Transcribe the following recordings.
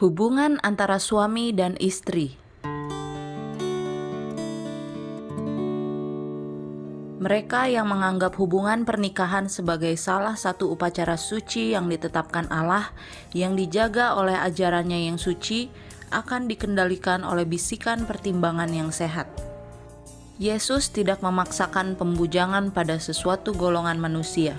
Hubungan antara suami dan istri. Mereka yang menganggap hubungan pernikahan sebagai salah satu upacara suci yang ditetapkan Allah, yang dijaga oleh ajarannya yang suci, akan dikendalikan oleh bisikan pertimbangan yang sehat. Yesus tidak memaksakan pembujangan pada sesuatu golongan manusia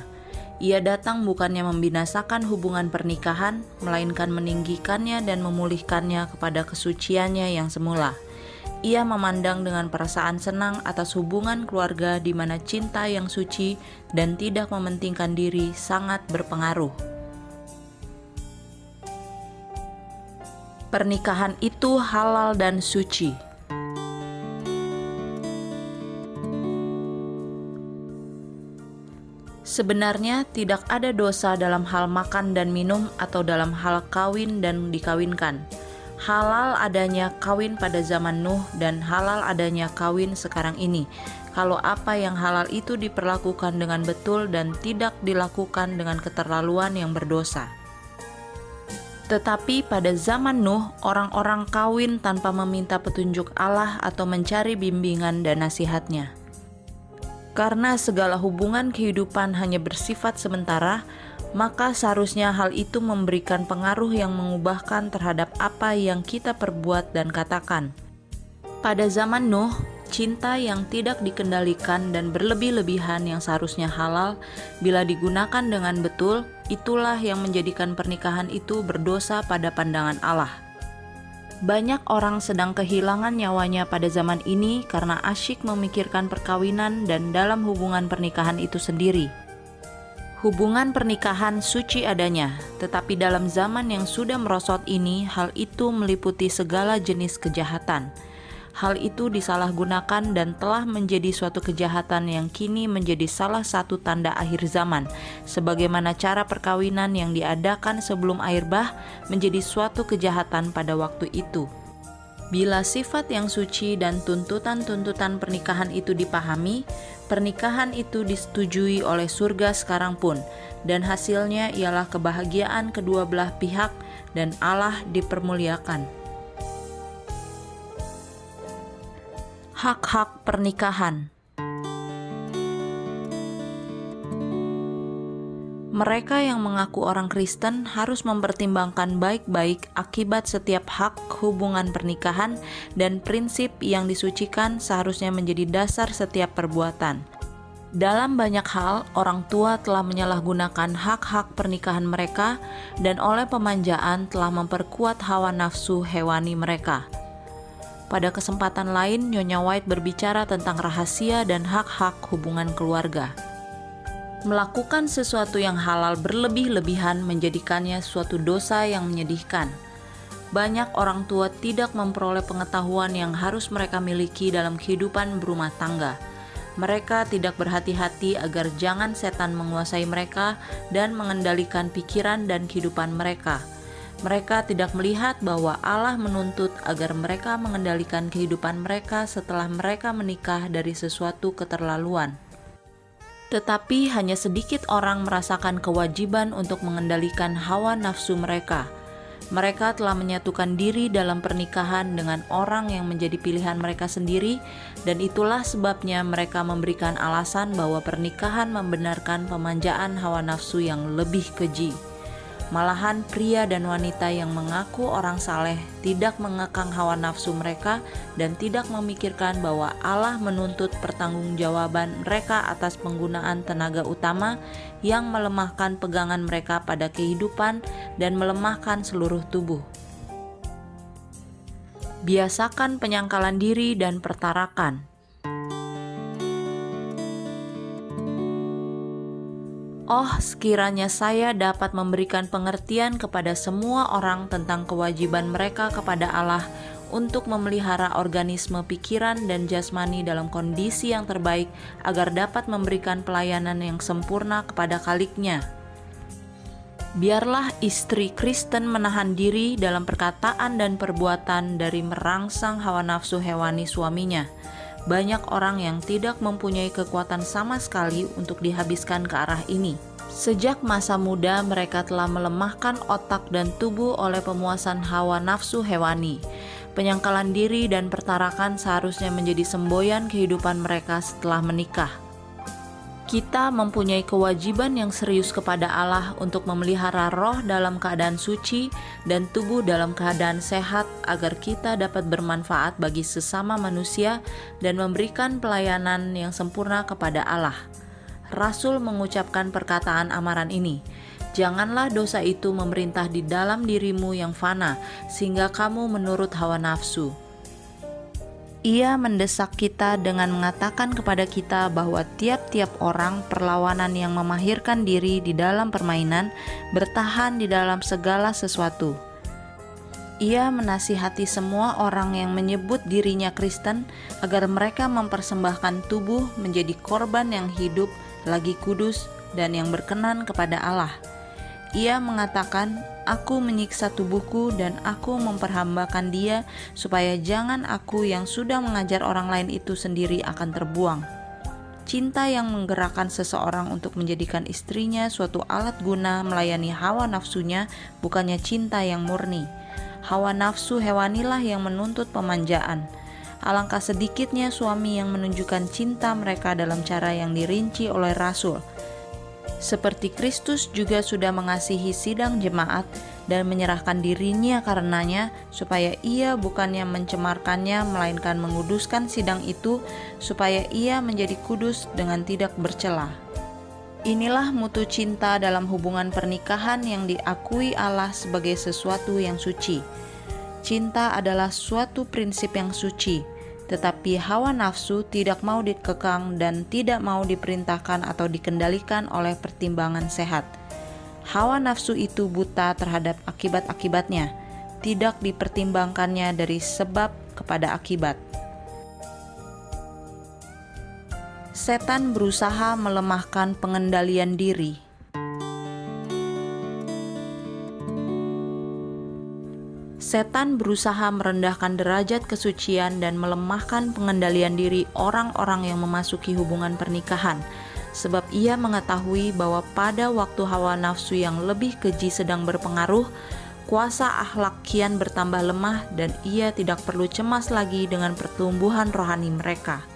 ia datang bukannya membinasakan hubungan pernikahan, melainkan meninggikannya dan memulihkannya kepada kesuciannya yang semula. Ia memandang dengan perasaan senang atas hubungan keluarga di mana cinta yang suci dan tidak mementingkan diri sangat berpengaruh. Pernikahan itu halal dan suci Sebenarnya tidak ada dosa dalam hal makan dan minum atau dalam hal kawin dan dikawinkan. Halal adanya kawin pada zaman Nuh dan halal adanya kawin sekarang ini. Kalau apa yang halal itu diperlakukan dengan betul dan tidak dilakukan dengan keterlaluan yang berdosa. Tetapi pada zaman Nuh, orang-orang kawin tanpa meminta petunjuk Allah atau mencari bimbingan dan nasihatnya. Karena segala hubungan kehidupan hanya bersifat sementara, maka seharusnya hal itu memberikan pengaruh yang mengubahkan terhadap apa yang kita perbuat dan katakan. Pada zaman Nuh, cinta yang tidak dikendalikan dan berlebih-lebihan yang seharusnya halal, bila digunakan dengan betul, itulah yang menjadikan pernikahan itu berdosa pada pandangan Allah. Banyak orang sedang kehilangan nyawanya pada zaman ini karena asyik memikirkan perkawinan dan dalam hubungan pernikahan itu sendiri. Hubungan pernikahan suci adanya, tetapi dalam zaman yang sudah merosot ini, hal itu meliputi segala jenis kejahatan hal itu disalahgunakan dan telah menjadi suatu kejahatan yang kini menjadi salah satu tanda akhir zaman, sebagaimana cara perkawinan yang diadakan sebelum air bah menjadi suatu kejahatan pada waktu itu. Bila sifat yang suci dan tuntutan-tuntutan pernikahan itu dipahami, pernikahan itu disetujui oleh surga sekarang pun, dan hasilnya ialah kebahagiaan kedua belah pihak dan Allah dipermuliakan. Hak-hak pernikahan. Mereka yang mengaku orang Kristen harus mempertimbangkan baik-baik akibat setiap hak hubungan pernikahan dan prinsip yang disucikan seharusnya menjadi dasar setiap perbuatan. Dalam banyak hal, orang tua telah menyalahgunakan hak-hak pernikahan mereka dan oleh pemanjaan telah memperkuat hawa nafsu hewani mereka. Pada kesempatan lain, Nyonya White berbicara tentang rahasia dan hak-hak hubungan keluarga. Melakukan sesuatu yang halal berlebih-lebihan menjadikannya suatu dosa yang menyedihkan. Banyak orang tua tidak memperoleh pengetahuan yang harus mereka miliki dalam kehidupan berumah tangga. Mereka tidak berhati-hati agar jangan setan menguasai mereka dan mengendalikan pikiran dan kehidupan mereka mereka tidak melihat bahwa Allah menuntut agar mereka mengendalikan kehidupan mereka setelah mereka menikah dari sesuatu keterlaluan. Tetapi hanya sedikit orang merasakan kewajiban untuk mengendalikan hawa nafsu mereka. Mereka telah menyatukan diri dalam pernikahan dengan orang yang menjadi pilihan mereka sendiri, dan itulah sebabnya mereka memberikan alasan bahwa pernikahan membenarkan pemanjaan hawa nafsu yang lebih keji. Malahan pria dan wanita yang mengaku orang saleh tidak mengekang hawa nafsu mereka dan tidak memikirkan bahwa Allah menuntut pertanggungjawaban mereka atas penggunaan tenaga utama yang melemahkan pegangan mereka pada kehidupan dan melemahkan seluruh tubuh. Biasakan penyangkalan diri dan pertarakan Oh, sekiranya saya dapat memberikan pengertian kepada semua orang tentang kewajiban mereka kepada Allah untuk memelihara organisme pikiran dan jasmani dalam kondisi yang terbaik agar dapat memberikan pelayanan yang sempurna kepada kaliknya. Biarlah istri Kristen menahan diri dalam perkataan dan perbuatan dari merangsang hawa nafsu hewani suaminya banyak orang yang tidak mempunyai kekuatan sama sekali untuk dihabiskan ke arah ini. Sejak masa muda, mereka telah melemahkan otak dan tubuh oleh pemuasan hawa nafsu hewani. Penyangkalan diri dan pertarakan seharusnya menjadi semboyan kehidupan mereka setelah menikah. Kita mempunyai kewajiban yang serius kepada Allah untuk memelihara roh dalam keadaan suci dan tubuh dalam keadaan sehat, agar kita dapat bermanfaat bagi sesama manusia dan memberikan pelayanan yang sempurna kepada Allah. Rasul mengucapkan perkataan amaran ini. Janganlah dosa itu memerintah di dalam dirimu yang fana, sehingga kamu menurut hawa nafsu. Ia mendesak kita dengan mengatakan kepada kita bahwa tiap-tiap orang perlawanan yang memahirkan diri di dalam permainan bertahan di dalam segala sesuatu. Ia menasihati semua orang yang menyebut dirinya Kristen agar mereka mempersembahkan tubuh menjadi korban yang hidup, lagi kudus, dan yang berkenan kepada Allah. Ia mengatakan, Aku menyiksa tubuhku dan aku memperhambakan dia supaya jangan aku yang sudah mengajar orang lain itu sendiri akan terbuang. Cinta yang menggerakkan seseorang untuk menjadikan istrinya suatu alat guna melayani hawa nafsunya bukannya cinta yang murni. Hawa nafsu hewanilah yang menuntut pemanjaan. Alangkah sedikitnya suami yang menunjukkan cinta mereka dalam cara yang dirinci oleh rasul – seperti Kristus juga sudah mengasihi sidang jemaat dan menyerahkan dirinya karenanya, supaya ia bukannya mencemarkannya, melainkan menguduskan sidang itu, supaya ia menjadi kudus dengan tidak bercela. Inilah mutu cinta dalam hubungan pernikahan yang diakui Allah sebagai sesuatu yang suci. Cinta adalah suatu prinsip yang suci tetapi hawa nafsu tidak mau dikekang dan tidak mau diperintahkan atau dikendalikan oleh pertimbangan sehat. Hawa nafsu itu buta terhadap akibat-akibatnya, tidak dipertimbangkannya dari sebab kepada akibat. Setan berusaha melemahkan pengendalian diri setan berusaha merendahkan derajat kesucian dan melemahkan pengendalian diri orang-orang yang memasuki hubungan pernikahan, sebab ia mengetahui bahwa pada waktu hawa nafsu yang lebih keji sedang berpengaruh, kuasa akhlak kian bertambah lemah, dan ia tidak perlu cemas lagi dengan pertumbuhan rohani mereka.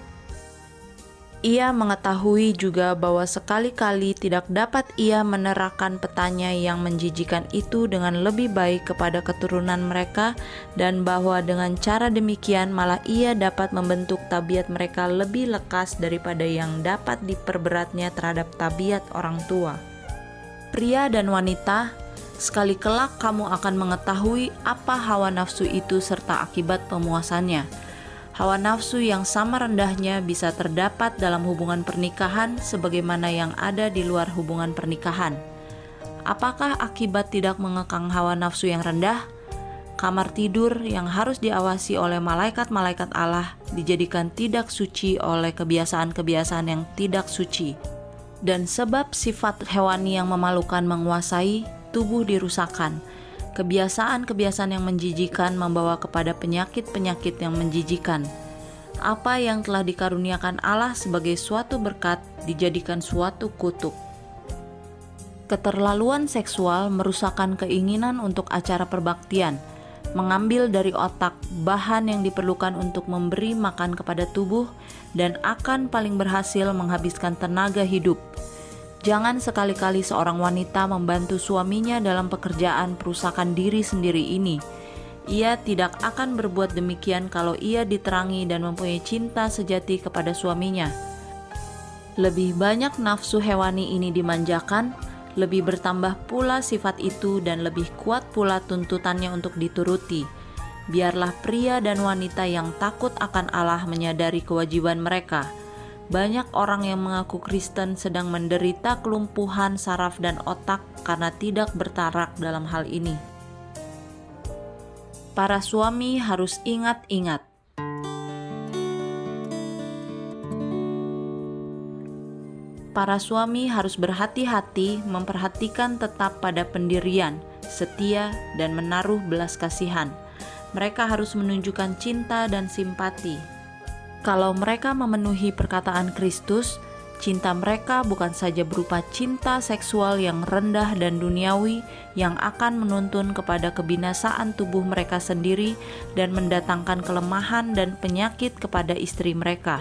Ia mengetahui juga bahwa sekali-kali tidak dapat ia menerapkan petanya yang menjijikan itu dengan lebih baik kepada keturunan mereka dan bahwa dengan cara demikian malah ia dapat membentuk tabiat mereka lebih lekas daripada yang dapat diperberatnya terhadap tabiat orang tua. Pria dan wanita, sekali kelak kamu akan mengetahui apa hawa nafsu itu serta akibat pemuasannya Hawa nafsu yang sama rendahnya bisa terdapat dalam hubungan pernikahan sebagaimana yang ada di luar hubungan pernikahan. Apakah akibat tidak mengekang hawa nafsu yang rendah? Kamar tidur yang harus diawasi oleh malaikat-malaikat Allah dijadikan tidak suci oleh kebiasaan-kebiasaan yang tidak suci. Dan sebab sifat hewani yang memalukan menguasai, tubuh dirusakkan Kebiasaan-kebiasaan yang menjijikan membawa kepada penyakit-penyakit yang menjijikan. Apa yang telah dikaruniakan Allah sebagai suatu berkat dijadikan suatu kutuk. Keterlaluan seksual merusakkan keinginan untuk acara perbaktian, mengambil dari otak bahan yang diperlukan untuk memberi makan kepada tubuh, dan akan paling berhasil menghabiskan tenaga hidup Jangan sekali-kali seorang wanita membantu suaminya dalam pekerjaan perusakan diri sendiri ini. Ia tidak akan berbuat demikian kalau ia diterangi dan mempunyai cinta sejati kepada suaminya. Lebih banyak nafsu hewani ini dimanjakan, lebih bertambah pula sifat itu dan lebih kuat pula tuntutannya untuk dituruti. Biarlah pria dan wanita yang takut akan Allah menyadari kewajiban mereka banyak orang yang mengaku Kristen sedang menderita kelumpuhan saraf dan otak karena tidak bertarak dalam hal ini. Para suami harus ingat-ingat. Para suami harus berhati-hati memperhatikan tetap pada pendirian, setia, dan menaruh belas kasihan. Mereka harus menunjukkan cinta dan simpati kalau mereka memenuhi perkataan Kristus, cinta mereka bukan saja berupa cinta seksual yang rendah dan duniawi yang akan menuntun kepada kebinasaan tubuh mereka sendiri dan mendatangkan kelemahan dan penyakit kepada istri mereka.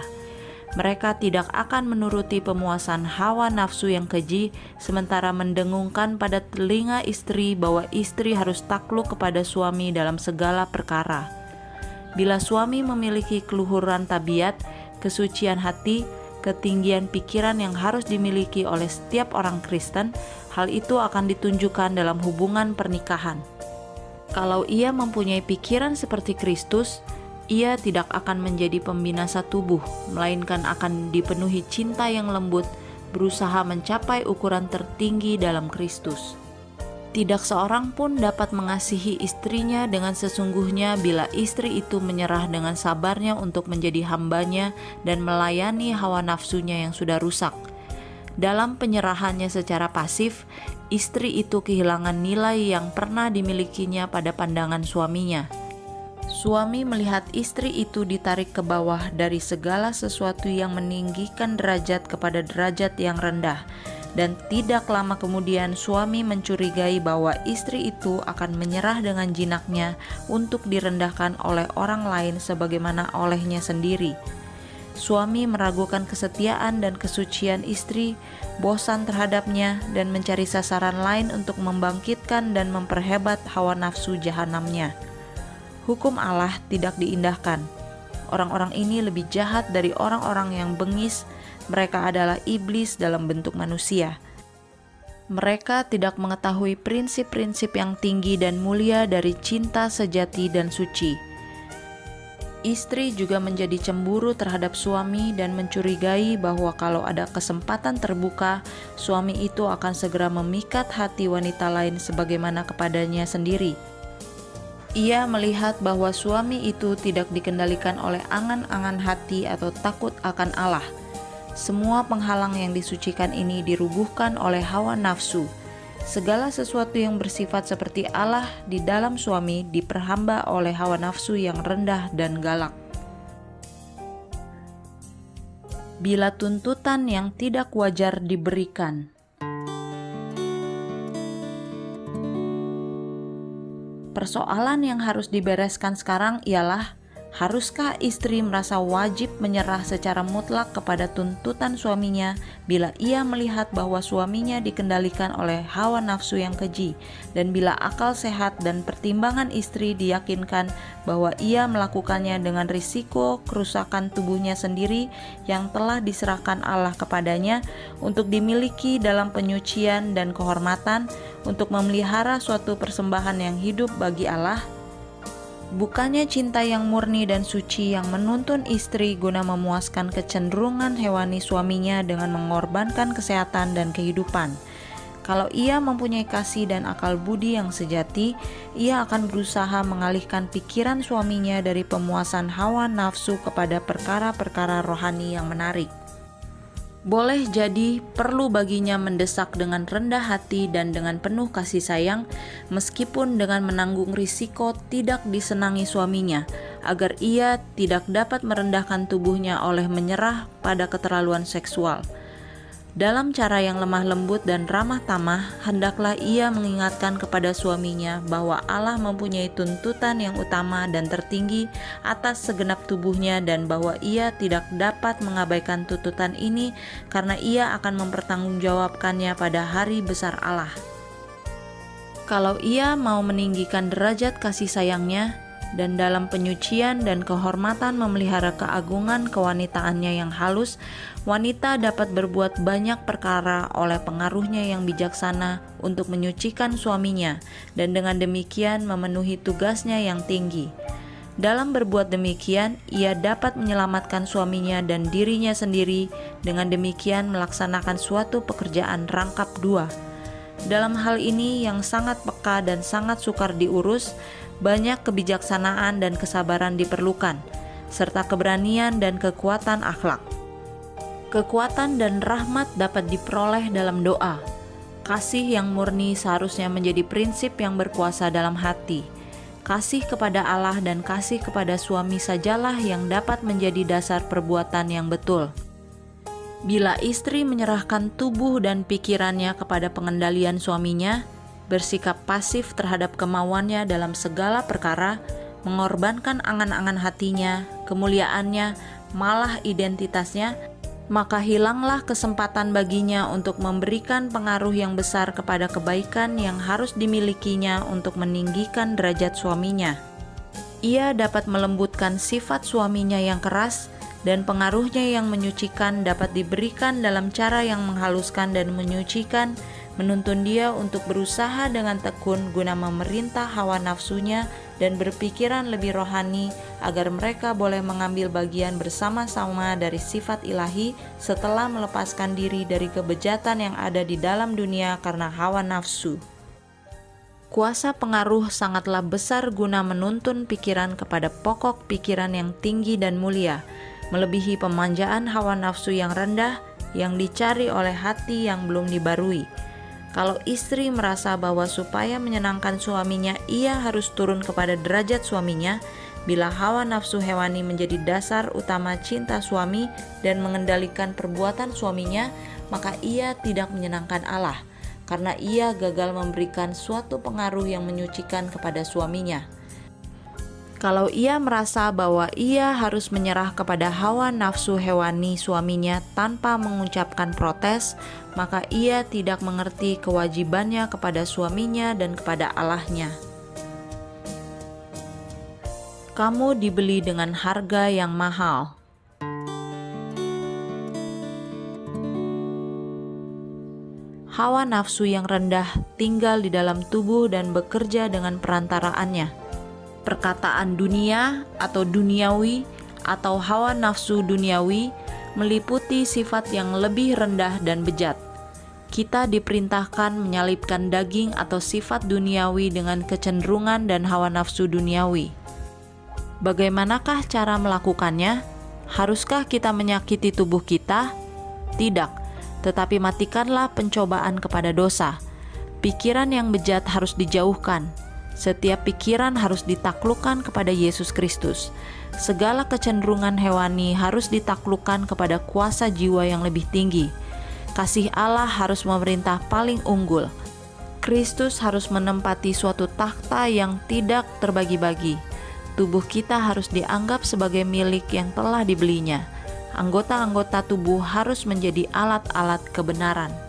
Mereka tidak akan menuruti pemuasan hawa nafsu yang keji, sementara mendengungkan pada telinga istri bahwa istri harus takluk kepada suami dalam segala perkara. Bila suami memiliki keluhuran tabiat, kesucian hati, ketinggian pikiran yang harus dimiliki oleh setiap orang Kristen, hal itu akan ditunjukkan dalam hubungan pernikahan. Kalau ia mempunyai pikiran seperti Kristus, ia tidak akan menjadi pembinasa tubuh, melainkan akan dipenuhi cinta yang lembut, berusaha mencapai ukuran tertinggi dalam Kristus. Tidak seorang pun dapat mengasihi istrinya dengan sesungguhnya bila istri itu menyerah dengan sabarnya untuk menjadi hambanya dan melayani hawa nafsunya yang sudah rusak. Dalam penyerahannya secara pasif, istri itu kehilangan nilai yang pernah dimilikinya pada pandangan suaminya. Suami melihat istri itu ditarik ke bawah dari segala sesuatu yang meninggikan derajat kepada derajat yang rendah dan tidak lama kemudian suami mencurigai bahwa istri itu akan menyerah dengan jinaknya untuk direndahkan oleh orang lain sebagaimana olehnya sendiri. Suami meragukan kesetiaan dan kesucian istri, bosan terhadapnya, dan mencari sasaran lain untuk membangkitkan dan memperhebat hawa nafsu jahanamnya. Hukum Allah tidak diindahkan. Orang-orang ini lebih jahat dari orang-orang yang bengis mereka adalah iblis dalam bentuk manusia. Mereka tidak mengetahui prinsip-prinsip yang tinggi dan mulia dari cinta sejati dan suci. Istri juga menjadi cemburu terhadap suami dan mencurigai bahwa kalau ada kesempatan terbuka, suami itu akan segera memikat hati wanita lain sebagaimana kepadanya sendiri. Ia melihat bahwa suami itu tidak dikendalikan oleh angan-angan hati atau takut akan Allah semua penghalang yang disucikan ini dirubuhkan oleh hawa nafsu. Segala sesuatu yang bersifat seperti Allah di dalam suami diperhamba oleh hawa nafsu yang rendah dan galak. Bila tuntutan yang tidak wajar diberikan, persoalan yang harus dibereskan sekarang ialah Haruskah istri merasa wajib menyerah secara mutlak kepada tuntutan suaminya bila ia melihat bahwa suaminya dikendalikan oleh hawa nafsu yang keji, dan bila akal sehat dan pertimbangan istri diyakinkan bahwa ia melakukannya dengan risiko kerusakan tubuhnya sendiri yang telah diserahkan Allah kepadanya untuk dimiliki dalam penyucian dan kehormatan, untuk memelihara suatu persembahan yang hidup bagi Allah? Bukannya cinta yang murni dan suci yang menuntun istri guna memuaskan kecenderungan hewani suaminya dengan mengorbankan kesehatan dan kehidupan. Kalau ia mempunyai kasih dan akal budi yang sejati, ia akan berusaha mengalihkan pikiran suaminya dari pemuasan hawa nafsu kepada perkara-perkara rohani yang menarik boleh jadi perlu baginya mendesak dengan rendah hati dan dengan penuh kasih sayang, meskipun dengan menanggung risiko tidak disenangi suaminya, agar ia tidak dapat merendahkan tubuhnya oleh menyerah pada keterlaluan seksual. Dalam cara yang lemah lembut dan ramah tamah, hendaklah ia mengingatkan kepada suaminya bahwa Allah mempunyai tuntutan yang utama dan tertinggi atas segenap tubuhnya, dan bahwa ia tidak dapat mengabaikan tuntutan ini karena ia akan mempertanggungjawabkannya pada hari besar Allah. Kalau ia mau meninggikan derajat kasih sayangnya, dan dalam penyucian dan kehormatan memelihara keagungan kewanitaannya yang halus, wanita dapat berbuat banyak perkara oleh pengaruhnya yang bijaksana untuk menyucikan suaminya, dan dengan demikian memenuhi tugasnya yang tinggi. Dalam berbuat demikian, ia dapat menyelamatkan suaminya dan dirinya sendiri, dengan demikian melaksanakan suatu pekerjaan rangkap dua. Dalam hal ini, yang sangat peka dan sangat sukar diurus, banyak kebijaksanaan dan kesabaran diperlukan, serta keberanian dan kekuatan akhlak. Kekuatan dan rahmat dapat diperoleh dalam doa. Kasih yang murni seharusnya menjadi prinsip yang berkuasa dalam hati. Kasih kepada Allah dan kasih kepada suami sajalah yang dapat menjadi dasar perbuatan yang betul. Bila istri menyerahkan tubuh dan pikirannya kepada pengendalian suaminya, bersikap pasif terhadap kemauannya dalam segala perkara, mengorbankan angan-angan hatinya, kemuliaannya, malah identitasnya, maka hilanglah kesempatan baginya untuk memberikan pengaruh yang besar kepada kebaikan yang harus dimilikinya untuk meninggikan derajat suaminya. Ia dapat melembutkan sifat suaminya yang keras dan pengaruhnya yang menyucikan dapat diberikan dalam cara yang menghaluskan dan menyucikan, menuntun dia untuk berusaha dengan tekun guna memerintah hawa nafsunya dan berpikiran lebih rohani agar mereka boleh mengambil bagian bersama-sama dari sifat ilahi setelah melepaskan diri dari kebejatan yang ada di dalam dunia karena hawa nafsu. Kuasa pengaruh sangatlah besar guna menuntun pikiran kepada pokok pikiran yang tinggi dan mulia, melebihi pemanjaan hawa nafsu yang rendah yang dicari oleh hati yang belum dibarui. Kalau istri merasa bahwa supaya menyenangkan suaminya ia harus turun kepada derajat suaminya, bila hawa nafsu hewani menjadi dasar utama cinta suami dan mengendalikan perbuatan suaminya, maka ia tidak menyenangkan Allah karena ia gagal memberikan suatu pengaruh yang menyucikan kepada suaminya. Kalau ia merasa bahwa ia harus menyerah kepada hawa nafsu hewani suaminya tanpa mengucapkan protes, maka ia tidak mengerti kewajibannya kepada suaminya dan kepada Allahnya. Kamu dibeli dengan harga yang mahal. Hawa nafsu yang rendah tinggal di dalam tubuh dan bekerja dengan perantaraannya perkataan dunia atau duniawi atau hawa nafsu duniawi meliputi sifat yang lebih rendah dan bejat. Kita diperintahkan menyalipkan daging atau sifat duniawi dengan kecenderungan dan hawa nafsu duniawi. Bagaimanakah cara melakukannya? Haruskah kita menyakiti tubuh kita? Tidak, tetapi matikanlah pencobaan kepada dosa. Pikiran yang bejat harus dijauhkan setiap pikiran harus ditaklukkan kepada Yesus Kristus. Segala kecenderungan hewani harus ditaklukkan kepada kuasa jiwa yang lebih tinggi. Kasih Allah harus memerintah paling unggul. Kristus harus menempati suatu takhta yang tidak terbagi-bagi. Tubuh kita harus dianggap sebagai milik yang telah dibelinya. Anggota-anggota tubuh harus menjadi alat-alat kebenaran.